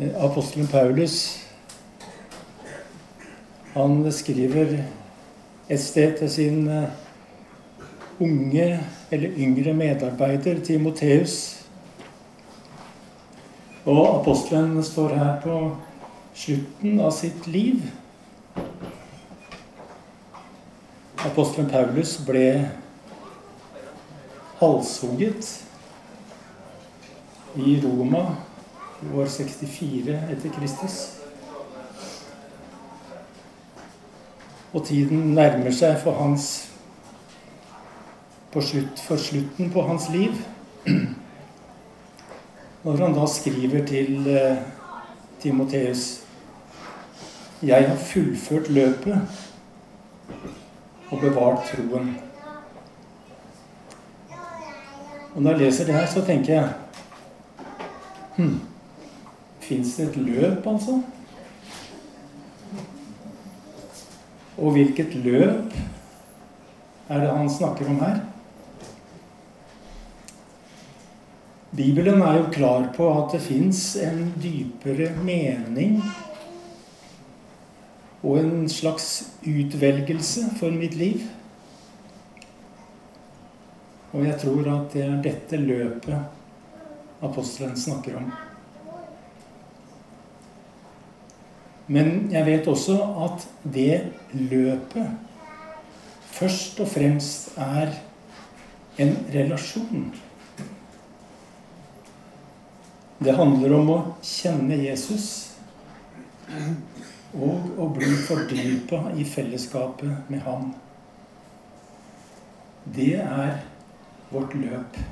Apostelen Paulus han skriver et sted til sin unge eller yngre medarbeider Timoteus. Og apostelen står her på slutten av sitt liv. Apostelen Paulus ble halshugget i Roma år 64 etter Kristus. Og tiden nærmer seg for hans slutt, for slutten på hans liv. Når han da skriver til eh, Timoteus Jeg har fullført løpet og bevart troen. Og når jeg leser det her, så tenker jeg hm, Fins det et løp, altså? Og hvilket løp er det han snakker om her? Bibelen er jo klar på at det fins en dypere mening og en slags utvelgelse for mitt liv. Og jeg tror at det er dette løpet apostelen snakker om. Men jeg vet også at det løpet først og fremst er en relasjon. Det handler om å kjenne Jesus og å bli fordypa i fellesskapet med ham. Det er vårt løp.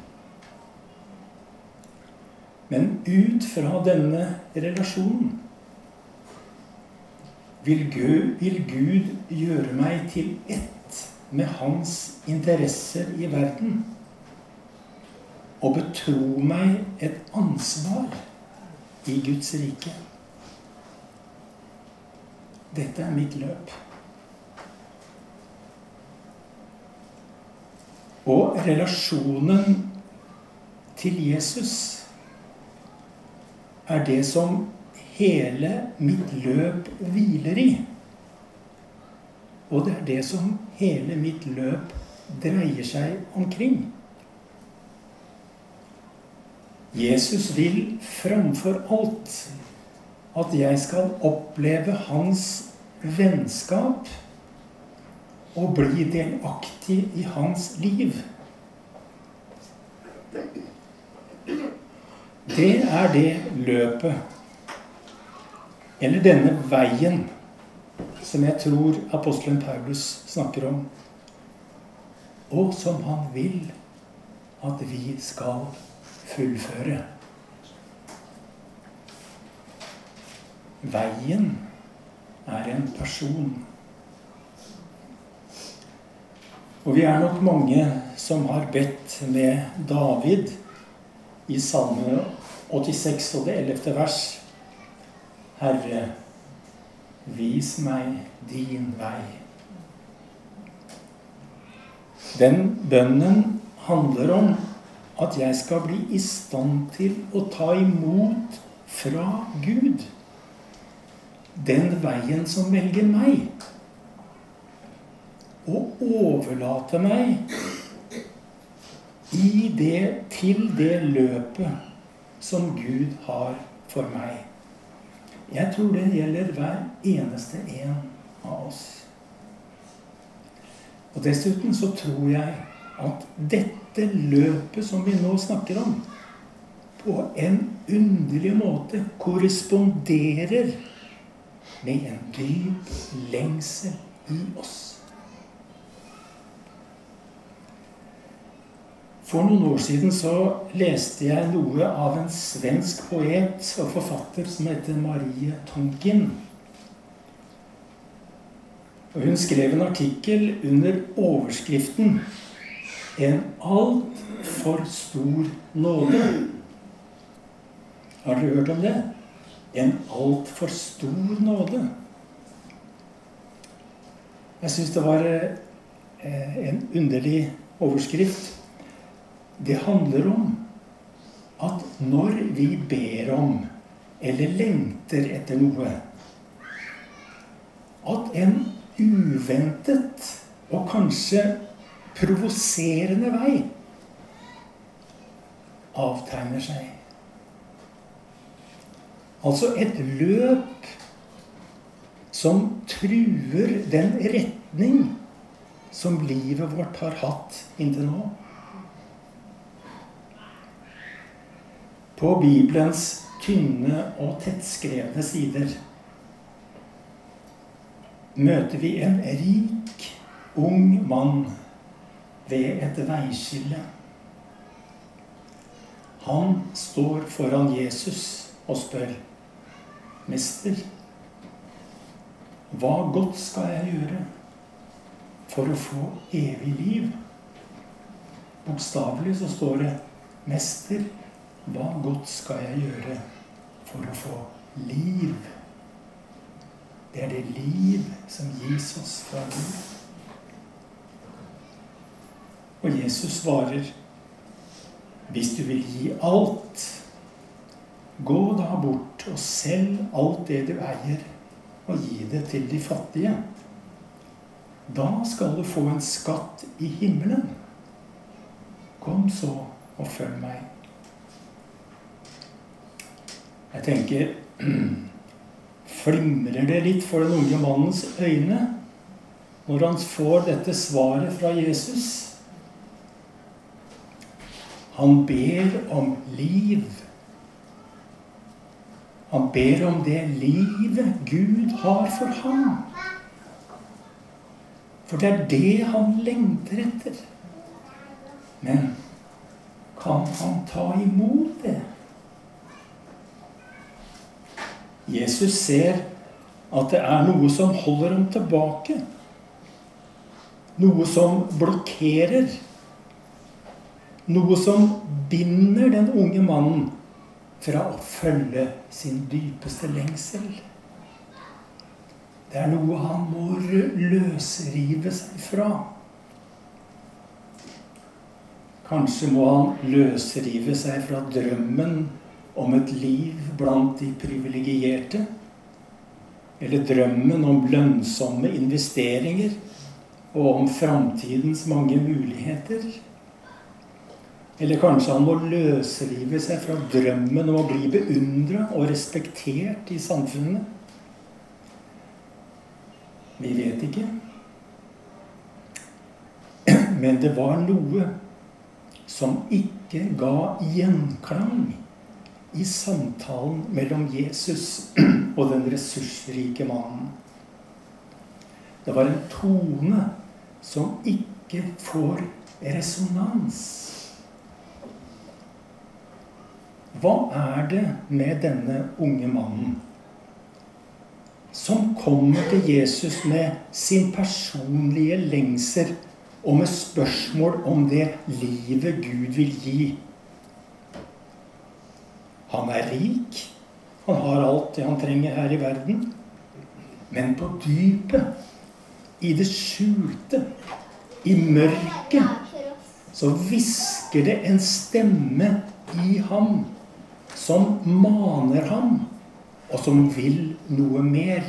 Men ut fra denne relasjonen vil Gud, vil Gud gjøre meg til ett med hans interesser i verden og betro meg et ansvar i Guds rike. Dette er mitt løp. Og relasjonen til Jesus er det som hele mitt løp hviler i. Og det er det som hele mitt løp dreier seg omkring. Jesus vil framfor alt at jeg skal oppleve hans vennskap og bli delaktig i hans liv. Det er det løpet, eller denne veien, som jeg tror apostelen Paulus snakker om, og som han vil at vi skal fullføre. Veien er en person. Og vi er nok mange som har bedt med David i Salme 86 og det 11. vers. Herre, vis meg din vei. Den bønnen handler om at jeg skal bli i stand til å ta imot fra Gud den veien som velger meg. Og overlate meg i det, til det løpet som Gud har for meg. Jeg tror det gjelder hver eneste en av oss. Og dessuten så tror jeg at dette løpet som vi nå snakker om, på en underlig måte korresponderer med en dyp lengsel i oss. For noen år siden så leste jeg noe av en svensk poet og forfatter som heter Marie Tonkin. Og hun skrev en artikkel under overskriften 'En altfor stor nåde'. Har dere hørt om det? En altfor stor nåde. Jeg syns det var eh, en underlig overskrift. Det handler om at når vi ber om eller lengter etter noe. At en uventet og kanskje provoserende vei avtegner seg. Altså et løp som truer den retning som livet vårt har hatt inntil nå. På Bibelens tynne og tettskrevne sider møter vi en rik, ung mann ved et veiskille. Han står foran Jesus og spør, 'Mester, hva godt skal jeg gjøre for å få evig liv?' Bokstavelig så står det, 'Mester, hva godt skal jeg gjøre for å få liv?' Det er det liv som gis oss fra Gud. Og Jesus svarer hvis du vil gi alt, gå da bort og selg alt det du eier, og gi det til de fattige. Da skal du få en skatt i himmelen. Kom så og følg meg. Jeg tenker Flimrer det litt for den unge mannens øyne når han får dette svaret fra Jesus? Han ber om liv. Han ber om det livet Gud har for ham. For det er det han lengter etter. Men kan han ta imot det? Jesus ser at det er noe som holder ham tilbake. Noe som blokkerer noe som binder den unge mannen fra å følge sin dypeste lengsel. Det er noe han må løsrive seg fra. Kanskje må han løsrive seg fra drømmen om et liv blant de privilegerte. Eller drømmen om lønnsomme investeringer og om framtidens mange muligheter. Eller kanskje han må løsrive seg fra drømmen om å bli beundra og respektert i samfunnet. Vi vet ikke. Men det var noe som ikke ga gjenklang i samtalen mellom Jesus og den ressursrike mannen. Det var en tone som ikke får resonans. Hva er det med denne unge mannen som kommer til Jesus med sin personlige lengsel og med spørsmål om det livet Gud vil gi? Han er rik. Han har alt det han trenger her i verden. Men på dypet, i det skjulte, i mørket, så hvisker det en stemme i ham som maner ham, og som vil noe mer.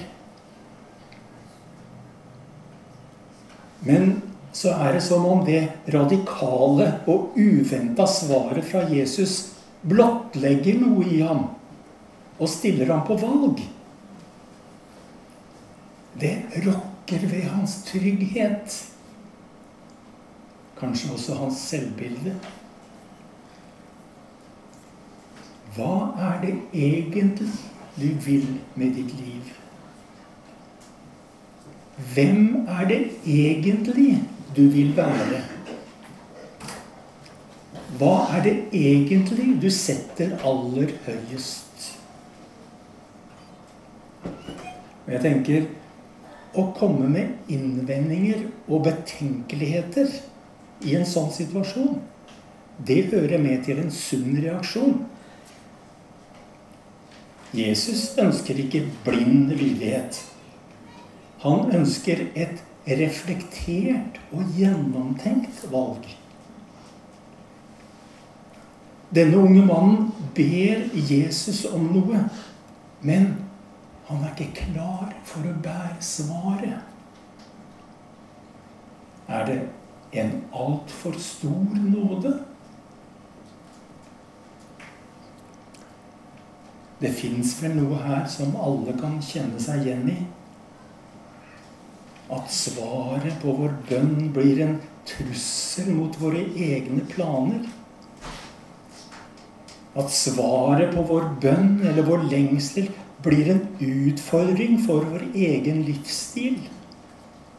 Men så er det som om det radikale og uventa svaret fra Jesus blottlegger noe i ham og stiller ham på valg. Det rokker ved hans trygghet. Kanskje også hans selvbilde. Hva er det egentlig du vil med ditt liv? Hvem er det egentlig du vil være? Hva er det egentlig du setter aller høyest? Og jeg tenker å komme med innvendinger og betenkeligheter i en sånn situasjon, det hører med til en sunn reaksjon. Jesus ønsker ikke blind lydighet. Han ønsker et reflektert og gjennomtenkt valg. Denne unge mannen ber Jesus om noe Men han er ikke klar for å bære svaret. Er det en altfor stor nåde? Det fins vel noe her som alle kan kjenne seg igjen i? At svaret på vår bønn blir en trussel mot våre egne planer? At svaret på vår bønn eller vår lengsel blir en utfordring for vår egen livsstil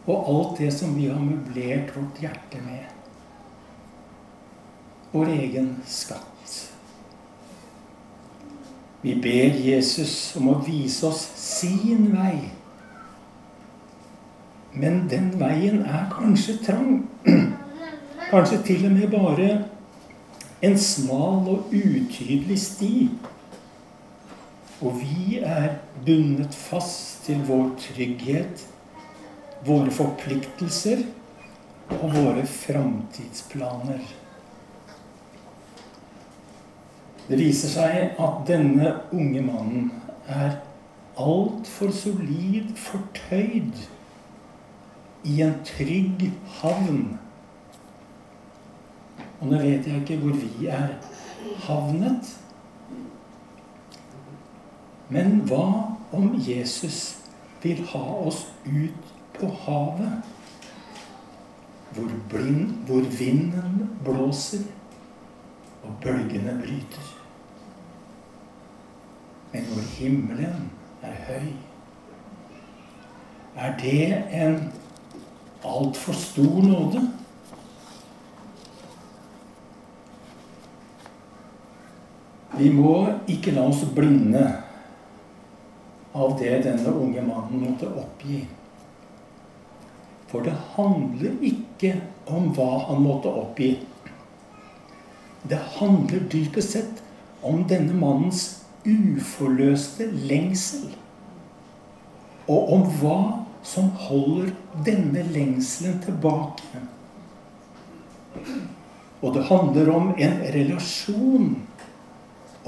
og alt det som vi har møblert vårt hjerte med. Vår egen skatt. Vi ber Jesus om å vise oss sin vei. Men den veien er kanskje trang. Kanskje til og med bare en smal og utydelig sti og vi er bundet fast til vår trygghet, våre forpliktelser og våre framtidsplaner. Det viser seg at denne unge mannen er altfor solid fortøyd i en trygg havn. Og nå vet jeg ikke hvor vi er havnet. Men hva om Jesus vil ha oss ut på havet? Hvor, blind, hvor vinden blåser og bølgene bryter. Men hvor himmelen er høy. Er det en altfor stor nåde? Vi må ikke la oss blinde av det denne unge mannen måtte oppgi. For det handler ikke om hva han måtte oppgi. Det handler dypest sett om denne mannens uforløste lengsel. Og om hva som holder denne lengselen tilbake. Og det handler om en relasjon,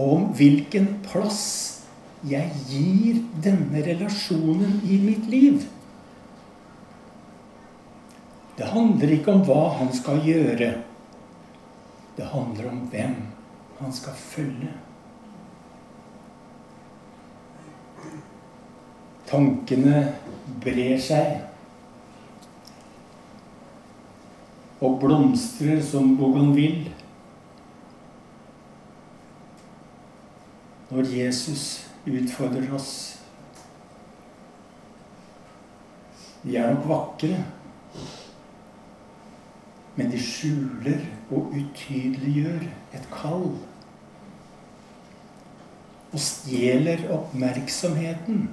om hvilken plass jeg gir denne relasjonen i mitt liv. Det handler ikke om hva han skal gjøre. Det handler om hvem han skal følge. Tankene brer seg og blomstrer som bougainville. Når Jesus utfordrer oss. De er nok vakre, men de skjuler og utydeliggjør et kall. Og stjeler oppmerksomheten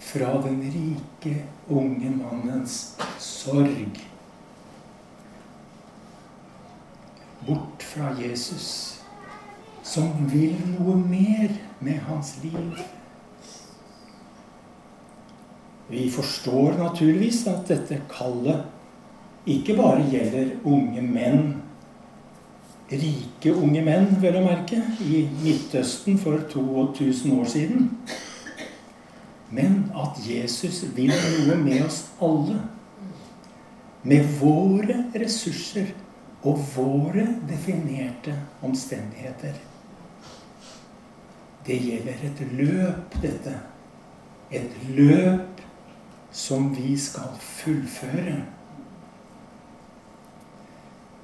fra den rike, unge mannens sorg. Bort fra Jesus som vil noe mer med hans liv. Vi forstår naturligvis at dette kallet ikke bare gjelder unge menn, rike unge menn, vel å merke, i Midtøsten for 2000 år siden. Men at Jesus vil noe med oss alle. Med våre ressurser og våre definerte omstendigheter. Det gjelder et løp, dette. Et løp som vi skal fullføre.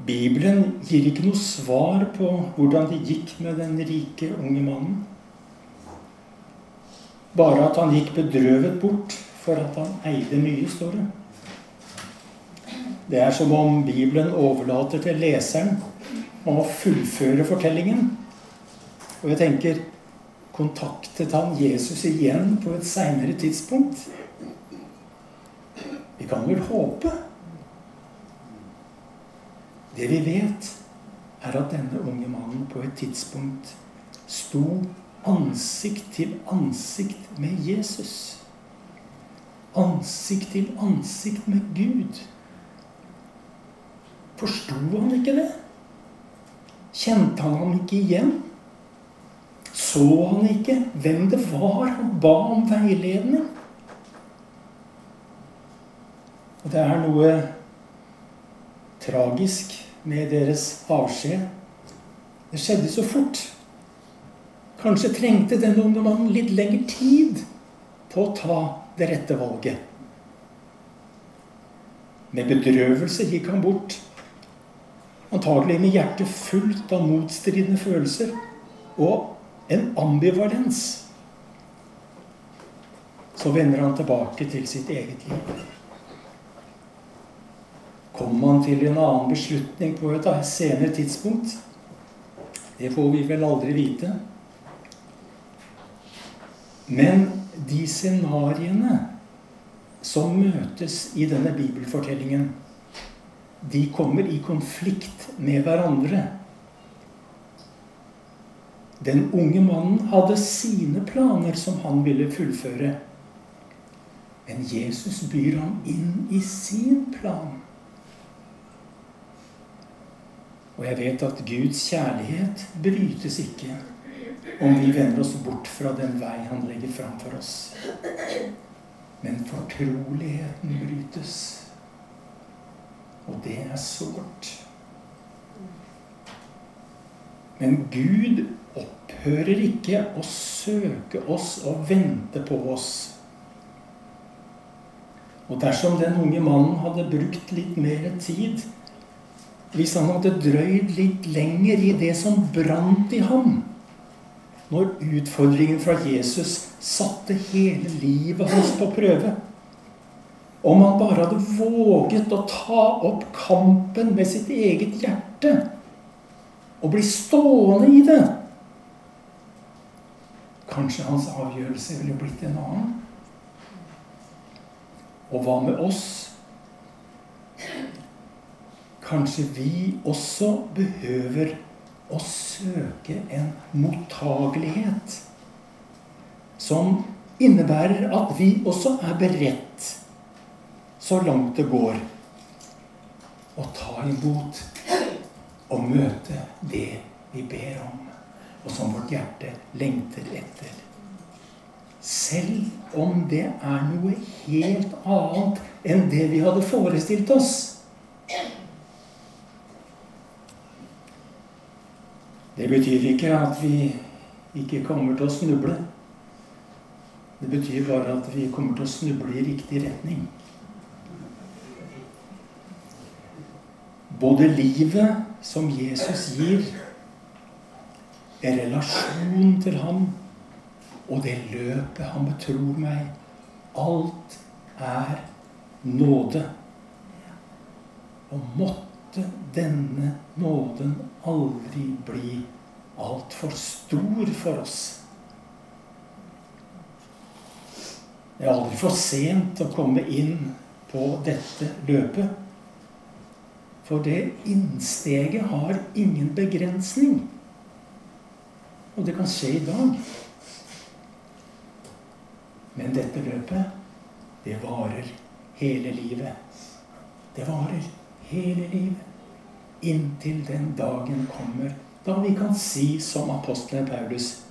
Bibelen gir ikke noe svar på hvordan det gikk med den rike unge mannen. Bare at han gikk bedrøvet bort for at han eide mye, står det. Det er som om Bibelen overlater til leseren om å fullføre fortellingen. Og jeg tenker kontaktet han Jesus igjen på et seinere tidspunkt? Vi kan vel håpe. Det vi vet, er at denne unge mannen på et tidspunkt sto ansikt til ansikt med Jesus. Ansikt til ansikt med Gud. Forsto han ikke det? Kjente han ham ikke igjen? Så han ikke hvem det var han ba om veiledning. Og det er noe tragisk med deres avskjed. Det skjedde så fort. Kanskje trengte denne unge mannen litt lengre tid på å ta det rette valget. Med bedrøvelse gikk han bort, antagelig med hjertet fullt av motstridende følelser og en ambivalens. Så vender han tilbake til sitt eget liv. Kommer han til en annen beslutning på et senere tidspunkt? Det får vi vel aldri vite. Men de scenarioene som møtes i denne bibelfortellingen, de kommer i konflikt med hverandre. Den unge mannen hadde sine planer som han ville fullføre. Men Jesus byr ham inn i sin plan. Og jeg vet at Guds kjærlighet brytes ikke om vi vender oss bort fra den vei han legger fram for oss. Men fortroligheten brytes. Og det er sårt. Men Gud opphører ikke å søke oss og vente på oss. Og dersom den unge mannen hadde brukt litt mer tid hvis han hadde drøyd litt lenger i det som brant i ham når utfordringen fra Jesus satte hele livet hans på prøve Om han bare hadde våget å ta opp kampen med sitt eget hjerte og bli stående i det Kanskje hans avgjørelse ville blitt en annen. Og hva med oss? Kanskje vi også behøver å søke en mottagelighet som innebærer at vi også er beredt, så langt det går, å ta imot og møte det vi ber om, og som vårt hjerte lengter etter. Selv om det er noe helt annet enn det vi hadde forestilt oss. Det betyr ikke at vi ikke kommer til å snuble. Det betyr bare at vi kommer til å snuble i riktig retning. Både livet som Jesus gir, en relasjon til ham, og det løpet han betror meg, alt er nåde. Og måtte denne nåden aldri bli altfor stor for oss. Det er aldri for sent å komme inn på dette løpet. For det innsteget har ingen begrensning. Og det kan skje i dag. Men dette løpet, det varer hele livet. Det varer hele livet. Inntil den dagen kommer da vi kan si som apostelen Paulus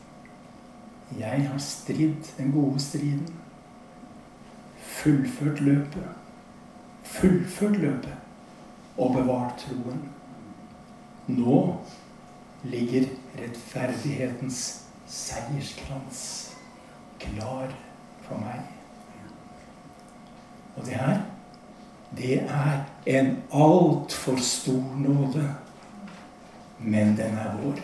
Jeg har stridd den gode striden. Fullført løpet. Fullført løpet. Og bevart troen. Nå ligger rettferdighetens seierskrans klar for meg. Og det her det er en altfor stor nåde. Men den er vår.